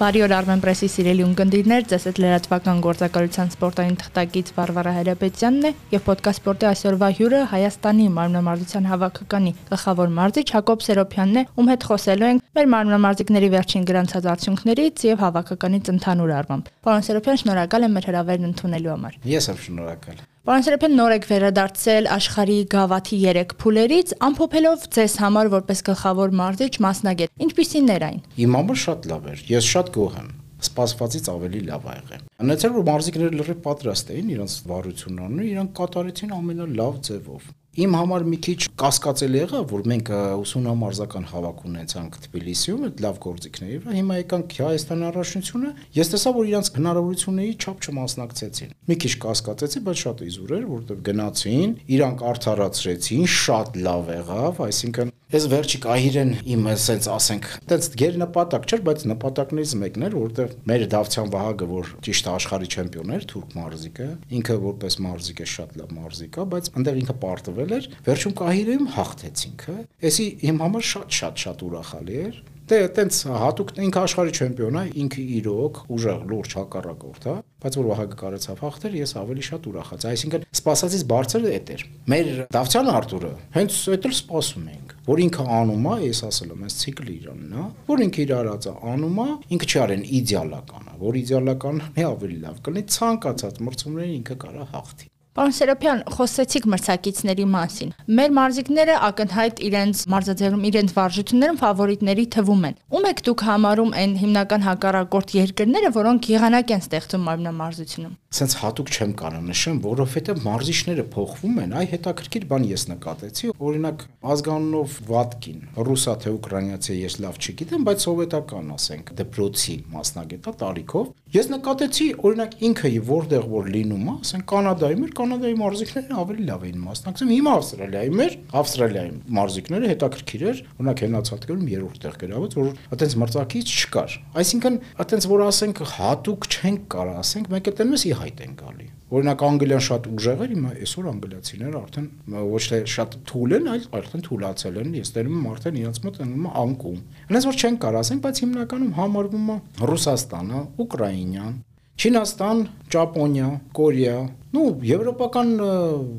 Բարի օր Armen Press-ի սիրելի ունկնդիրներ, ձեզ հետ լրատվական գործակալության սպորտային թղթակից Վարվարա Հայրապետյանն է եւ ոդկաստ սպորտի այսօրվա հյուրը Հայաստանի մարմնամարզության հավաքականի գլխավոր մարզիչ Հակոբ Սերոփյանն է, ում հետ խոսելու ենք մեր մարմնամարզիկների վերջին գրանցած արդյունքներից եւ հավաքականից ընդհանուր առմամբ։ Պարոն Սերոփյան, շնորհակալ եմ մեր հրավերն ընդունելու համար։ Ես եմ շնորհակալ։ Պարոն Սերապյան նոր եք վերադարձել աշխարհի գավաթի 3 փուլերից, ամփոփելով ձեզ համար որպես գլխավոր մարզիչ մասնագետ։ Ինչպիսին էր այն։ Իմ համար շատ լավ էր։ Ես շատ գոհ եմ սպասվածից ավելի լավ ա եղել։ Անեցել որ մարզիկները լրիվ պատրաստ էին իրենց վարությունն անելու, իրանք կատարեցին ամենալավ ձևով։ Իմ համար մի քիչ կասկածել եղավ, որ մենք ուսումնամարզական հավաք ունեցանք Թբիլիսիում, այդ լավ գործիքների վրա, հիմա եկանք Հայաստանի առաջնությունը, ես տեսա, որ իրանք հնարավորությունների չափ չմասնակցեցին։ Մի քիչ կասկածեցի, բայց շատ իզուր էր, որովհետև գնացին, իրանք արդարացրեցին, շատ լավ եղավ, այսինքն Ես վերջի կահիրեն իմ ասենց ասենք, այդպես գեր նպատակ չէր, բայց նպատակներից մեկն էր, որովհետև մեր Դավթյան Վահագը, որ ճիշտ աշխարհի չեմպիոն էր, թուրք մարզիկը, ինքը որպես մարզիկ է շատ լավ մարզիկ է, բայց այնտեղ ինքը պարտվել էր, վերջում կահիրեում հաղթեցինք, հա։ Էսի իմ համար շատ-շատ շատ ուրախալի էր, դե այտենց հա, հատուկ ինքը աշխարհի չեմպիոն է, ինքը իրոք ուժեղ լուրջ հակառակորդ է, բայց որ Վահագը կարեցավ հաղթել, ես ավելի շատ ուրախացա։ Այսինքն սпасածից բարձրը էդ էր։ Մեր Դավթյան Արտուրը հենց էդ էլ սпасում ենք, որ ինքը անում է, ես ասել եմ, այս ցիկլը իրանն է, որ ինքը իր արածը անում է, ինքը չի արեն իդեալականը, որ իդեալականն է ավելի լավ կլինի ցանկացած մրցումներին ինքը կարա հաղթի։ Պարոն Սերոփյան, խոսեցիք մրցակիցների մասին։ Մեր մարզիկները ակնհայտ իրենց մարզաձևում իրենց վարժություններում ֆավորիտների թվում են։ Ում եք դուք համարում այն հիմնական հակառակորդ երկրները, որոնք եղանակ են ստեղծում մարմնամարզությունում։ Սենց հատուկ չեմ կարող նշեմ, որովհետև մարզիչները փոխվում են։ Այ հետաքրքիր բան ես նկատեցի, օրինակ ազգանունով Վատկին, ռուսա թե ուկրաինացի ես լավ չգիտեմ, բայց սովետական ասենք դպրոցի մասնագետա տարիքով Ես նկատեցի, օրինակ ինքը որտեղ որ լինում է, ասենք Կանադայում էր, Կանադայի մարզիկները ավելի լավ էին մասնակցում։ Հիմա Ավստրալիայում էր, Ավստրալիայի մարզիկները հետաքրքիր էր, օրինակ հենացածներում երրորդ տեղ գրաված, որ այտենց մրցակից չկար։ Այսինքն, այտենց որ ասենք հատուկ չենք կարող ասենք, մեկ է տենես ի հայտ են գալի։ Օրինակ Անգլիան շատ ուժեղ էր, հիմա այսօր անգլիացիները արդեն ոչ թե շատ թույլ են, այլ արդեն թույլացել են, ես տերում եմ արդեն իրենց մոտ անում անկում։ Այնպես որ չեն կարող ասենք, բայց հիմնականում համարվում է Ռուսաստանը, Ուկրաինան, Չինաստան, Ճապոնիա, Կորեա, նու եվրոպական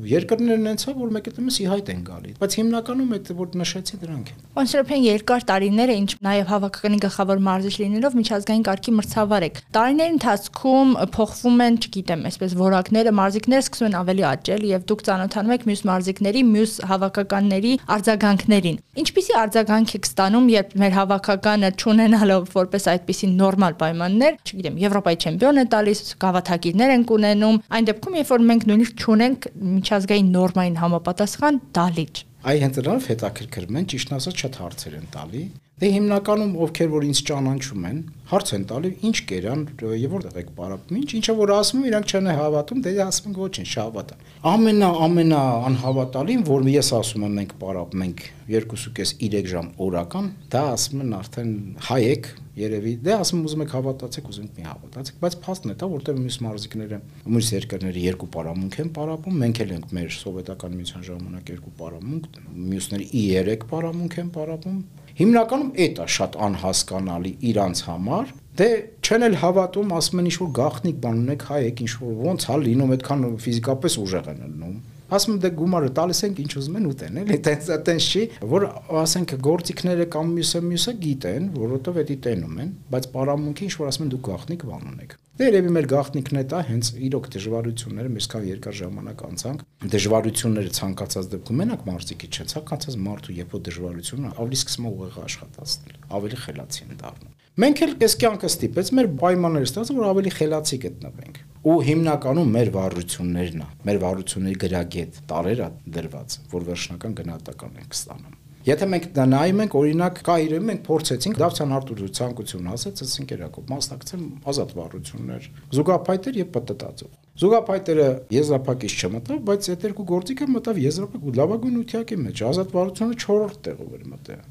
երկրներն ենցա որ մեկը տեմս ի հայտ են գալի բայց հիմնականում այդ որ նշեցի դրանք են Պանսրոփեն երկար տարիներ է ինչ նաև հավաքականի գլխավոր մարզիչ լինելով միջազգային կարգի մրցավար եք տարիների ընթացքում փոխվում են չգիտեմ այսպես որակները մարզիկները սկսում են ավելի աճել եւ դուք ճանոթանում եք մյուս մարզիկների մյուս հավաքականների արձագանքներին ինչպիսի արձագանք եք ստանում երբ մեր հավաքականը ճանենալով որպես այդպիսի նորմալ պայմաններ չգիտեմ եվրոպայի չեմպիոն է տալիս գավաթակիրներ են ունենում այն դեպքում երբ որ մենք նույնիսկ չունենք միջազգային նորմային համապատասխան դալիճ։ Այ հենց դրանով հետաքրքրում են, ճիշտ ասած շատ հարցեր են տալի Դե հիմնականում ովքեր որ ինձ ճանաչում են, հարց են տալի, ինչ կերան եւ որտեղ եք պարապում, ինչ ինչը որ ասում իրանք չեն հավատում, դե ասում են ոչինչ, չհավատա։ Ամենա ամենա անհավատալին, որ ես ասում եմ մենք պարապում ենք 2.5-3 ժամ օրական, դա ասում են արդեն հայեք երևի դե ասում ուզում եք հավատացեք, ուզում եք մի հավատացեք, բայց փաստն է դա, որտեղ մյուս մարզիկները, մյուս երկրները երկու պարամունք են պարապում, մենք էլ ենք մեր սովետական միության ժամանակ երկու պարամունք, մյուսները ի 3 պարամունք են պարապում, Հիմնականում այդ է շատ անհասկանալի իրանց համար։ Դե չեն էլ հավատում, ասում են ինչ որ գախնիկ բան ունեք հայ եք, ինչ որ ոնց հա լինում այդքան ֆիզիկապես ուժեղ են լինում ասում դե գումարը տալիս ենք ինչ ուզում են ուտեն, էլի, տենց տենց չի, որ ասենք գործիքները կամ մյուսը մյուսը գիտեն, որովհետև էդի տենում են, բայց պարամունքի ինչ որ ասում են դուք գախնիկ բան ունեք։ Դե երևի մեր գախնիկն է դա, հենց իրոք դժվարությունները, մենք կան երկար ժամանակ անցանք, դժվարությունները ցանկացած դեպքում մենակ մարզիկի չէ, ցանկացած մարդու երբ որ դժվարությունը ավելի սկսում է ուղեղը աշխատացնել, ավելի խելացի են դառնում։ Մենք էլ այս կյանքը ստիպեց մեր պայմանները ստացել, որ ավելի խելացի գտնվենք ու հիմնականում մեր վարություններն է, մեր վարությունների գրագետ տարերա դրված, որ վերջնական գնահատական ենք ստանում։ Եթե մենք նայում ենք, օրինակ, Կայրում մենք փորձեցինք Դավթյան Արտուրի ցանկություն ասեց, ասենք երակոմ մասնակցել ազատ վարություններ, զուգապայտեր եւ պտտածող։ Զուգապայտերը եզրափակիչ չմտավ, բայց այդ երկու գործիքը մտավ եզրափակ ու լավագույն ությակի մեջ։ Ազատ վարությունը 4-րդ տեղով էր մտել։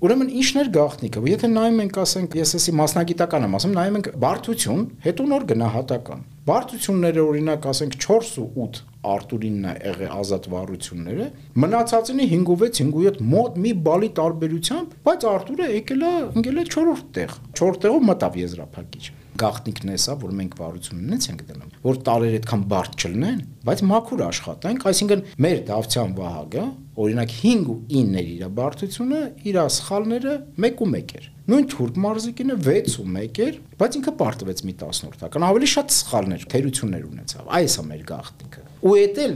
Ուրեմն ի՞նչն էր գաղտնիքը։ Եթե նայում ենք, ասենք, ես էսի մասնագիտական եմ ասում, նայում ենք բարդություն, հետո նոր գնահատական։ Բարդությունները օրինակ ասենք 4 ու 8 Արտուրինն է եղել ազատ վարությունները, մնացածինի 5 ու 6, 5 ու 7 մոտ մի բալի տարբերությամբ, բայց Արտուրը եկել է ընկել է 4-րդ տեղ։ 4 տեղով մտավ եզրափակիչ գաղտնիքն է սա, որ մենք վարություններից ենք դնում, որ տարերը այդքան բարդ չլինեն, բայց մաքուր աշխատենք, այսինքն մեր դավթյան վահագը, օրինակ 5 ու 9-ներ իր բարդությունը, իր սխալները 1 ու 1 էր։ Նույն թուրք մարզիկինը 6 ու 1 էր, բայց ինքը պարտվեց մի 10-րդական, ավելի շատ սխալներ, թերություններ ունեցավ։ Այս է մեր գաղտնիքը ու էտել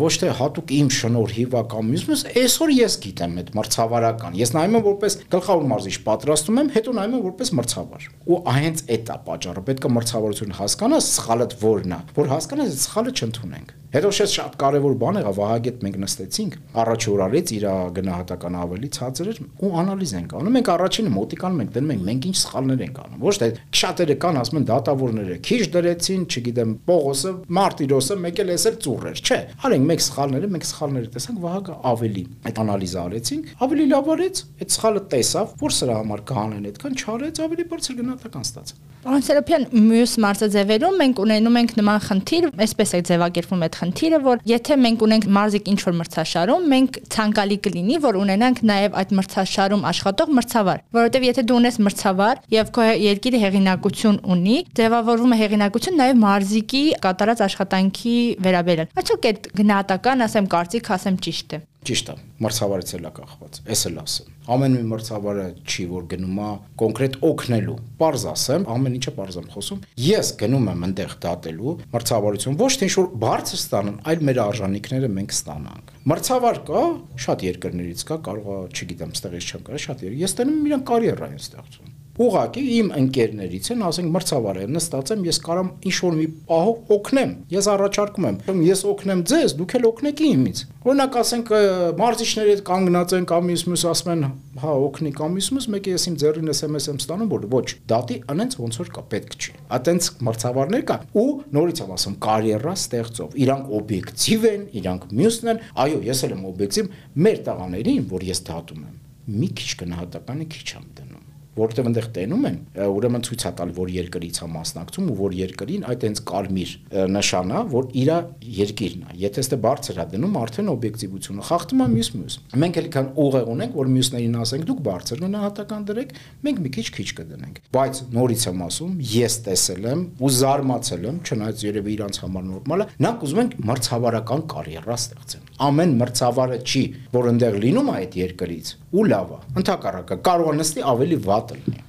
ոչ թե հատուկ իմ շնորհիվ մյուսմս, այսօր ես գիտեմ այդ մրցավարական։ Ես նայում եմ որպես գլխավոր մարզիչ պատրաստում եմ, հետո նայում եմ որպես մրցավար։ Ու այնց էդ է պատճառը, պետք է մրցավարությունը հասկանաս, սխալը որն է, որ հասկանաս այդ սխալը չընդունենք։ Հետո շատ շատ կարևոր բան եղավ, Վահագետ մենք նստեցինք, առաջ օրարից իր գնահատական ավելի ցածր էր ու անալիզ ենք անում։ Մենք առաջինը մոտիկանում ենք, դնում ենք մենք ինչ սխալներ ենք անում։ Ոչ թե շատերը կան, ասում են դատավորները քիչ դրեցին, չգիտեմ, Պողոսը, Մարտիրոսը, մեկ էլ էս էլ ծուռ էր, չէ։ Արենք մեկ սխալները, մեկ սխալները տեսանք, Վահագը ավելի այդ անալիզը արեցինք, ավելի լավ արեց, այդ սխալը տեսավ, որ սրա համար կանեն այդքան չարեց, ավելի բարձր գնահատական ստացավ։ Պարոն Սերոփյան, մյուս մարզաձևերում մենք ունենում ենք նման խնդիր, այսպես է ձևակերպվում այդ խնդիրը, որ եթե մենք ունենք մարզիկ ինչ որ մրցաշարում, մենք ցանկալի կլինի, որ ունենանք նաև այդ մրցաշարում աշխատող մրցավար, որովհետև եթե դու ունես մրցավար եւ քո երկիրը հեղինակություն ունի, ձևավորվում է հեղինակություն նաև մարզիկի կատարած աշխատանքի վերաբերյալ։ Աչոք այդ գնահատական, ասեմ, կարծիք, ասեմ ճիշտ է։ Ճիշտ է, մրցավարից էլ է կախված։ Էս էլ ասեմ։ Ամեն մի մրցավարը չի որ գնում է կոնկրետ օգնելու։ Պարզ ասեմ, ամեն ինչը պարզ եմ խոսում։ Ես գնում եմ այնտեղ դատելու մրցավարություն ոչ թե ինչ-որ բարձր ստանան, այլ մեր արժանինքները մենք ստանանք։ Մրցավար կա, շատ երկրներից կա, կարող է, չգիտեմ, ստեղից չեմ կարա, շատ երկր։ Ես տենում իրան կարիերա են ստեղծում ուղակի իմ ընկերներից են, ասենք մրցավար են, նստած եմ, ես կարամ ինչ որ մի պահով օգնեմ։ Ես առաջարկում եմ, ես օգնեմ ձեզ, դուք էլ օգնեք ինձ։ Օրինակ ասենք մարզիչները կանգնած են կամ մյուս ասում են, հա, օգնի կամ մյուս, մեկը ես իմ ձեռին SMS եմ ստանում, որ ոչ, դատի անենց ոնց որ կա, պետք չի։ Ատենց մրցավարներ կա ու նորից եմ ասում, կարիերա ստեղծով։ Իրանք օբյեկտիվ են, իրանք մյուսն են։ Այո, ես էլ եմ օբյեկտիվ մեր տղաներին, որ ես դատում եմ։ Մի քիչ գնահատականը քիչ եմ դնում որովհետև այնտեղ տենում են, ուրեմն ցույց է տալ, որ երկրից է մասնակցում ու որ երկրին այդ հենց կարմիր նշանա, որ իր երկիրն է։ Եթե ստե բարձր է դնում, արդեն օբյեկտիվությունը խախտում է մյուս մյուս։ Մենք էլ կան ուղեղ ունենք, որ մյուսներին ասենք դուք բարձր գնահատական դրեք, մենք մի քիչ քիչ կդնենք։ Բայց նորից եմ ասում, ես տեսել եմ ու զարմացել եմ, չնայած երևի իրանց համար նորմալ է, նրանք ուզում են մրցավարական կարիերա ստեղծեն։ Ամեն մրցավարը չի, որ այնտեղ լինում է այդ երկրից, ու լավ է։ Ընթակառակը կարող է նստի ավելի վատ լինի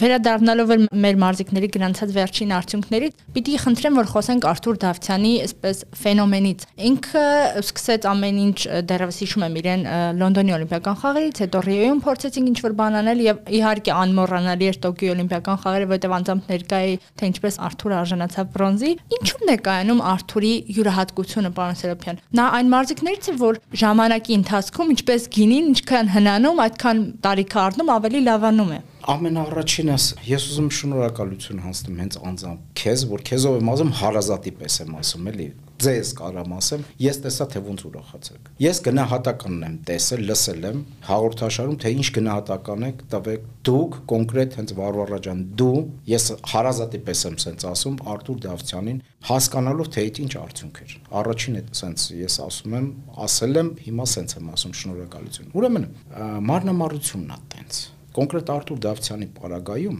Վերադառնալով մեր մարզիկների գրանցած վերջին արդյունքներից, պիտի խնդրեմ, որ խոսենք Արթուր Դավթյանի այսպես ֆենոմենից։ Ինքը սկսեց ամեն ինչ դեռևս հիշում եմ իրեն Լոնդոնի Օլիմպիական խաղերից, հետո Ռիոյում փորձեցինք ինչ-որ բան անել եւ իհարկե անմոռանալի էր Տոկիո Օլիմպիական խաղերը, որտեղ անձամբ ներկայի թե ինչպես Արթուրը արժանացավ բրոնզի։ Ինչու՞մն է կայանում Արթուրի յուրահատկությունը, պարոն Սերոփյան։ Նա այն մարզիկներից է, որ ժամանակի ընթացքում ինչպես գինին, ինչքան հնանում, այդքան տարիքը առնում ավելի լավանում է ամենաառաջինս ես ուզում շնորհակալություն հանձնեմ հենց անձամբ քեզ, որ քեզով եմ ասում հարազատի պես եմ ասում, էլի ձեզ կարամ ասեմ, ես տեսա թե ոնց ուրախացեք։ Ես գնահատականն եմ տեսել, լսել եմ հաղորդաշարում, թե ինչ գնահատական եք տվեք դուք կոնկրետ հենց Վարվարա ջան, դու ես հարազատի պես եմ սենց ասում Արտուր Դավթյանին, հասկանալով թե այդ ինչ արդյունք էր։ Առաջին է սենց ես ասում եմ, ասել եմ, հիմա սենց եմ ասում շնորհակալություն։ Ուրեմն մարնամարությունն է տենց կոնկրետ Արտուր Դավթյանի պարագայում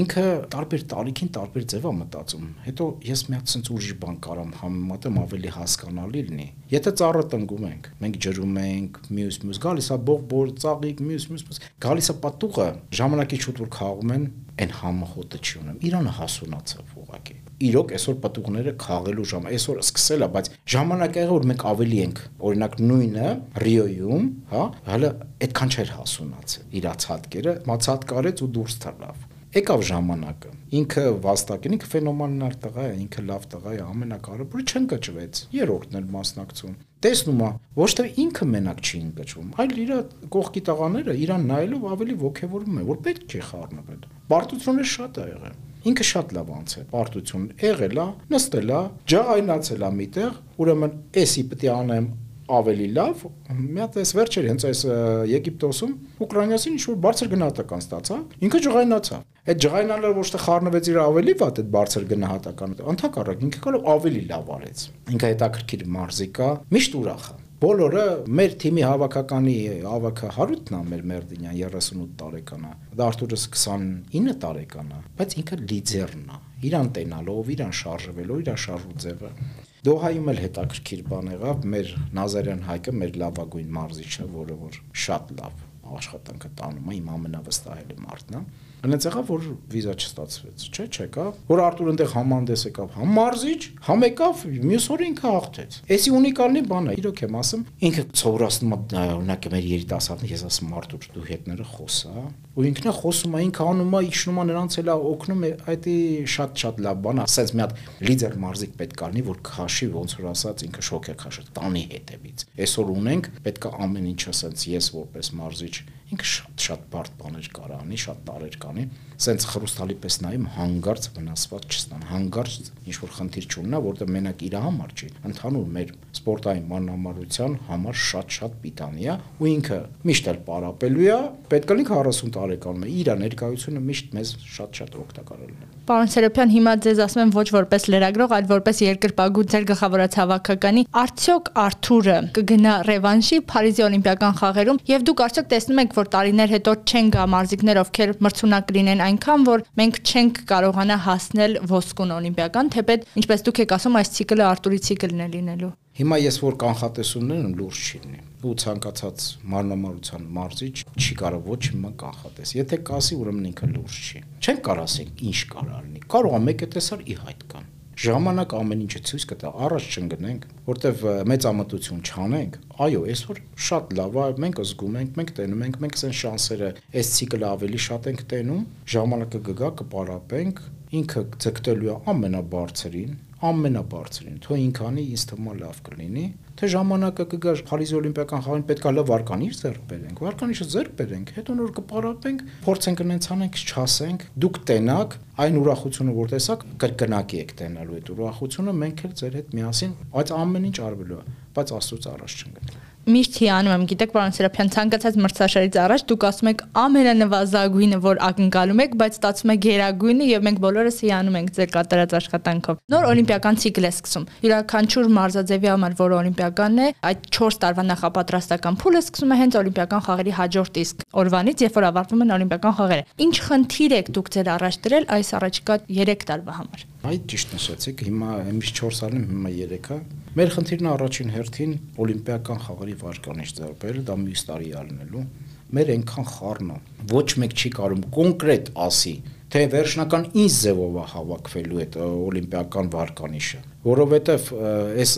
ինքը տարբեր տարիքին տարբեր ձև է մտածում։ Հետո ես մի հատ sense ուրիշ բան կարամ համեմատեմ ավելի հասկանալի լինի։ Եթե ծառը տնգում ենք, մենք ջրում ենք, մյուս մյուս գալիս է բող-բոր ծաղիկ, մյուս մյուս գալիս է պատուղը, ժամանակի շուտ որ խաղում են, այն համախոտը չի ունեմ։ Իրանը հասունացավ ուղակի իրոք այսօր պատուղները խաղելու ժամ, այսօր սկսել է, բայց ժամանակը եղել որ մենք ավելի ենք, օրինակ նույնը Ռիոյում, հա, հələ այդքան չէր հասունացել իր ցածկերը, մացած կարեց ու դուրս թռավ եկավ ժամանակը ինքը վաստակին ինքը ֆենոմենալ տղա է ինքը լավ տղա է ամենակարևորը չընկճվեց երրորդն էլ մասնակցում տեսնում է ոչ թե ինքը մենակ չի ընկճվում այլ իր կողքի տղաները իրան նայելով ավելի ողջևորում է որ պետք չի խառնվել բարդությունը շատ է եղել ինքը շատ լավ անցել պարտություն եղել է նստել է ջայնացել է միտեղ ուրեմն էսի պետք է անեմ ավելի լավ, մի հատ էս վերջեր հենց այս Եգիպտոսում ուկրաինացին ինչ որ բարձր գնահատական ստացավ, ինքը ջղայնացավ։ Այդ ջղայնալը ոչ թե խառնվեց իր ավելի վատ այդ բարձր գնահատականը, ընդհակառակ ինքը կարող ավելի լավ արեց։ Ինքը հետաքրքիր մարզիկա, միշտ ուրախ է բոլորը մեր թիմի հավաքականի ավակը Հարութն է մեր Մերդինյան 38 տարեկան է։ Դա Արտուրս 29 տարեկան է, բայց ինքը լիդերն է։ Իրան տենալով, իրան շարժվելով, իրան շարժու ձևը։ Դոհայում էլ հետաքրքիր բան եղավ, մեր Նազարյան Հայկը մեր լավագույն մարզիչը, որը որ շատ լավ աշխատանքը տանում է, իմ ամենավստահելի մարդն է։ Այնց եղավ որ վիզա չստացվեց, չէ, չեկա, որ Արտուր այնտեղ համանդես եկավ, համ մարզիչ, համ եկավ, մյուս օրը ինքը հաղթեց։ Էսի ունիկալնի բան է, իրոք եմ ասում, ինքը սովորացնում է օրինակ մեր երիտասարդներ, ես ասում Արտուր դու հետները խոսա, ու ինքն է խոսում, ինքը անում է, իջնում է նրանց էլ օգնում է, այդի շատ-շատ լավ բան է, ասած մի հատ լիդեր մարզիկ պետք ալնի, որ քաշի ոնց որ ասած ինքը շոկ է քաշել տանի հետևից։ Այսօր ունենք, պետք է ամեն ինչ ասած ես որպես մարզիչ ինքը շատ-շատ բարդ բաներ կարող անի, շատ տարեր կանի, սենց խրուստալի պես նայում հանգարց վնասված չստան, հանգարց ինչ որ խնդիր չունենա, որտեղ մենակ իր համար չի, ընդհանուր մեր սպորտային մանրամարության համար շատ-շատ պիտանի է ու ինքը միշտ էլ պարապելու է, պետք է լինի 40 տարեկանում է, իր ներկայությունը միշտ մեզ շատ-շատ օգտակար լինի։ Պարոն Սերոփյան, հիմա ձեզ ասում եմ ոչ որպես լրագրող, այլ որպես երկրպագու ձեր գլխավորած հավաքականի, արդյոք Արթուրը կգնա ռևանշի Փարիզի Օլիմպիական խաղերում եւ դուք արդյոք տեսնում եք, որ տարիներ հետո չեն գա մարզիկներ, ովքեր մրցունակ լինեն այնքան, որ մենք չենք կարողանա հասնել ոսկուն Օլիմպիական, թեպետ ինչպես դուք եք ասում, այս ցիկլը Արթուրի ցիկլն է լինելու։ Հիմա ես որ կանխատեսումներ եմ լուրջ չի լինի ու ցանկացած մարմնամարության մարզիչ չի կարող ոչ հիմա կանխատես։ Եթե կասի, ուրեմն ինքը լուրջ չի։ Չեն կարող ասենք ինչ կարող լինի։ Կարող է մեկը տեսար ի հայտ կան ժամանակ ամեն ինչը ցույց կտա, առաջ չընկնենք, որտեվ մեծ ամտություն չանենք։ Այո, այսօր շատ լավ է, մենք զգում ենք, մենք տենում ենք, մենք ասեն շանսերը այս ցիկլը ավելի շատ ենք տենում, ժամանակը կգա, կպարապենք, ինքը ձգտելու է ամենաբարձրին, ամենաբարձրին։ Թող ինքը անի, ինձ թվում է լավ կլինի։ Թե ժամանակը կգա Փարիզի Օլիմպիական խաղին պետքա լավ արկանիշ ձեռք բերենք։ Արկանիշը ձեռք բերենք, հետո նոր կպարապենք, փորձենք նենց անենք, չասենք, դուք տենակ, այն ուրախությունը, որ տեսակ, կրկնակի եք տենալու այդ ուրախությունը, մենք էլ ձեր հետ միասին, այդ ամեն ինչ արվելու է, բայց աստծո առաջ չընկնենք միշտ հիանում եմ, գիտեք, պարոն Սերապյան, ցանկացած մրցաշարից առաջ դուք ասում եք ամենանվազագույնը, որ ակնկալում եք, բայց ստացվում է գերագույնը եւ մենք բոլորս հիանում ենք ձեր կատարած աշխատանքով։ Նոր օլիմպիական ցիկլ է սկսում։ Յուրաքանչյուր մարզաձևի համար, որ օլիմպիականն է, այդ 4 տարվա նախապատրաստական փուլը սկսում է հենց օլիմպիական խաղերի հաջորդ իսկ օրվանից, երբ որ ավարտվում են օլիմպիական խաղերը։ Ինչ խնդիր եք դուք ձեր առաջ դրել այս առաջիկա 3 տարվա համար։ Այդ ճիշտ նշեցիք, հիմա եմից 4 տարին հիմա 3-ա։ Մեր խնդիրն առաջին հերթին օլիմպիական խաղերի վարկանիշ ձեռբերել, դա մյուս տարի ալնելու։ Մեր այնքան խառն է։ Ոչ մեկ չի կարող կոնկրետ ասի, թե վերջնական ինչ ձևով է հավաքվելու այդ օլիմպիական վարկանիշը որովհետև այս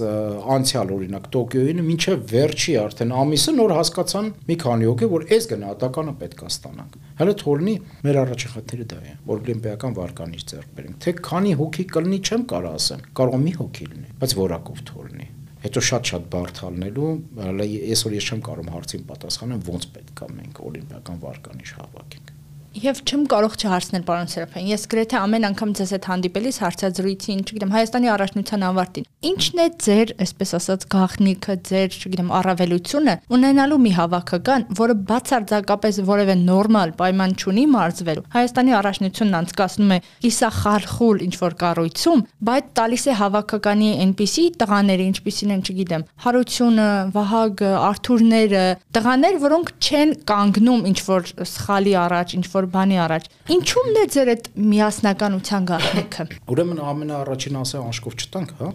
անցյալ օրինակ Տոկիոյին մինչև վերջի արդեն ամիսը նոր հասկացան մի քանի հոգի որ այս գնահատականը պետք է ստանանք հələ թողնի մեր առաջի խնդիրը դա է որ օլիմպիական վարկանիշ ձեռք բերենք թե քանի հոգի կլինի չեմ կարող ասեմ կարող մի հոգի լինի բայց որակով թողնի հետո շատ-շատ բարթալնելու, հələ այսօր ես չեմ կարող հարցին պատասխանել ոնց պետք է մենք օլիմպիական վարկանիշ հավաքենք։ Եվ չեմ կարող չհարցնել պարոն Սերապյան։ Ես գրեթե ամեն անգամ ձեզ հետ հանդիպելիս հարցազրույցին, չգիտեմ, Հայաստանի առաջնության ավարտին։ Ինչն է ձեր, այսպես ասած, գաղտնիքը, ձեր, չգիտեմ, առավելությունը ունենալու մի հավաքական, որը բացարձակապես որևէ նորմալ պայման չունի մարզվելու։ Հայաստանի առաջնությունն անցկացնում է կիսախարխուլ ինչ որ կառույցում, բայց տալիս է հավաքականի այնպիսի տղաների, ինչպիսին են, չգիտեմ, Հարությունը, Վահագը, Արթուրները, տղաներ, որոնք չեն կանգնում ինչ որ սխալի առաջ, ինչ որ բանի առաջ։ Ինչու՞մն է ձեր այդ միասնականության գաղտնիքը։ Ուրեմն ամենաառաջին ասա անշկով չտանք, հա։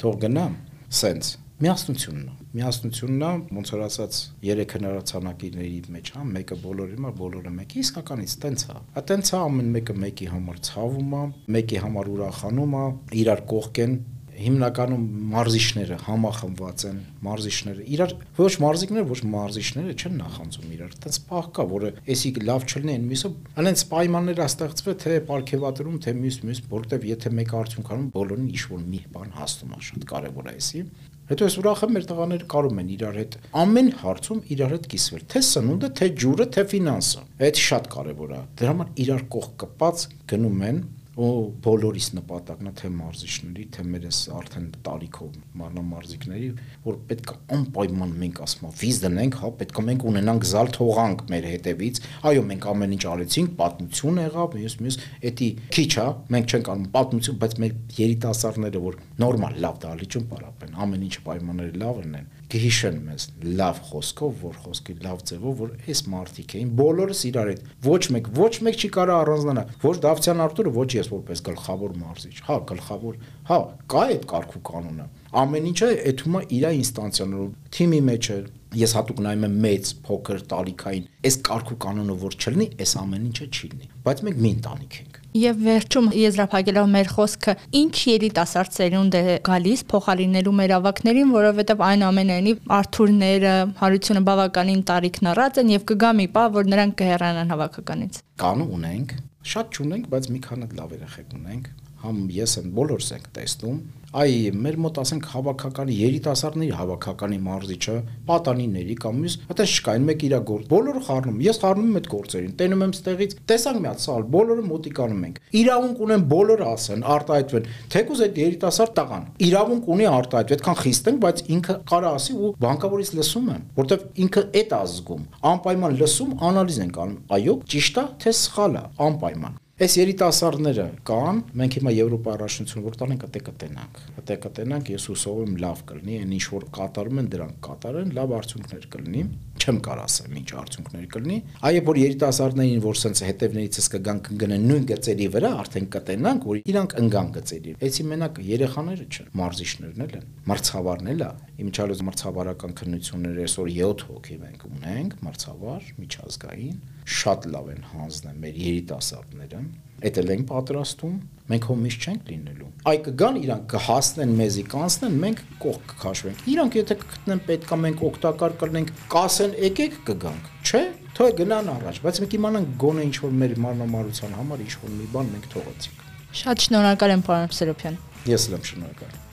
Թող գնա, սենց միասնությունն է միասնությունն է ոնց որ ասած երեք հնարացանակիների մեջ հա մեկը բոլորի մա բոլորը մեկի իսկականից տենց է ա տենց է ամեն մեկը մեկի համար ցավում է մեկի համար ուրախանում է իրար կողք են հիմնականում մարզիչները համախմբված են մարզիչները իրար ոչ մարզիկները ոչ մարզիչները չեն նախանձում իրար այդպես պահ կա որը էսի լավ չլինի այն մյուսը այնց պայմաններ աստեղծվել թե ապարքեվատրում թե մյուս մյուս որտեվ եթե մեկ արդյունքանում բոլորին ինչ որ մի բան հասնում է շատ կարևոր է էսի Հետո ես ուրախ եմ մեր տղաները կարող են իրար հետ ամեն հարցում իրար հետ կիսվել, թե սնունդը, թե ջուրը, թե ֆինանսը։ Այդ շատ կարևոր է։ Դրա համար իրար կողք կպած գնում են ու բոլորիս նպատակն է թե մարզիչների, թե մեր էս արդեն տարիքով մարմնամարզիկների, որ պետք է անպայման մենք ասում վիզ դնենք, հա, պետք է մենք ունենանք զալ թողանք մեր հետևից։ Այո, մենք ամեն ինչ արեցինք, պատմություն եղավ, ես մյուս էդի քիչ հա, մենք չենք անում պատմություն, բայց մեր երիտասարդները, որ նորմալ լավ դալիճում պարապեն, ամեն ինչ պայմանները լավ են, կհիշեն մեզ լավ խոսքով, որ խոսքի լավ ձևով, որ այս մարտիկ էին, բոլորս իրար հետ ոչ մեկ ոչ մեկ չի կարող առանձնանալ, ոչ Դավթյան Արտուրը, ոչ ես որպես գլխավոր մարզիչ։ Հա, գլխավոր, հա, կա այդ կարգու կանոնը։ Ամեն ինչը էթում է իր ինստանցիաներով, թիմի մեջ է, ես հատուկ նայում եմ մեծ, փոքր, տարիքային, այս կարգու կանոնը որ չլինի, այս ամեն ինչը չի լինի։ Բայց մենք մի ընտանիք ենք Եվ վերջում եզրափակելով մեր խոսքը, ինչ երիտասարդ սերունդ է գալիս փոխարինելու մեր ավակներին, որովհետև այն ամենայնիվ Արթուրները, հարությունը բավականին տարիքն առած են եւ կգա մի պահ, որ նրանք կհեռանան հավաքականից։ Կան ունենք, շատ չունենք, բայց մի քանի լավ երեխեք ունենք համ ես եմ բոլորս ենք տեսնում այ մեր մոտ ասենք հավաքականի երիտասարդների հավաքականի մարզիչը պատանիների կամ մյուս այդպես չկային մեկ իր գործ բոլորը խառնում ես խառնում եմ այդ գործերին տենում եմ ստեղից տեսանք մի հատ սալ բոլորը մոտիկանում ենք իրավունք ունեն բոլորը ասեն արտահայտվեն թեկուզ այդ երիտասարդ տղան իրավունք ունի արտահայտվել այդքան խիստ ենք բայց ինքը կարա ասի ու բանկավորից լսում եմ որտեվ ինքը այդ ազգում անպայման լսում անալիզ են անում այո ճիշտ է թե սխալ է անպայման Այս երիտասարդները կան, մենք հիմա Եվրոպա առաջնություն որ տանենք, դե կտենանք։ Դե կտենանք, ես հուսով եմ լավ կլինի, այն ինչ որ կատարում են, դրանք կատարեն, լավ արդյունքներ կլինի։ Չեմ կարող ասեմ ինչ արդյունքներ կլինի։ Այո, որ երիտասարդներին, որ սենց հետևներիցս կգան կգնեն նույն գծերի վրա, արդեն կտենանք, որ իրանք ընկան գծերի։ Էցի մենակ երեխաները չեն, մարզիչներն էլ են, մրցավարն էլ է։ Իմիջալոց մրցավարական քննությունները այսօր 7 հոգի մենք ունենք, մրցավար, միջազգային շատ լավ են հանձնել մեր երիտասարդները Էդ էլ ենք պատրաստում, մենք հո միշտ չենք լինելու։ Այ կգան իրանք կհասնեն մեզի, կանցնեն, մենք կողք կքաշվենք։ Իրանք եթե կգտնեն պետքա մենք օգտակար կլինենք, կասեն եկեք կգանք, չէ՞։ Թող գնան առաջ, բայց մենք իմանանք գոնե ինչ որ մեր մարմնամարության համար ինչ որ մի բան մենք թողեցինք։ Շատ շնորհակալ եմ, պարոն Սերոփյան։ Ես եմ շնորհակալ։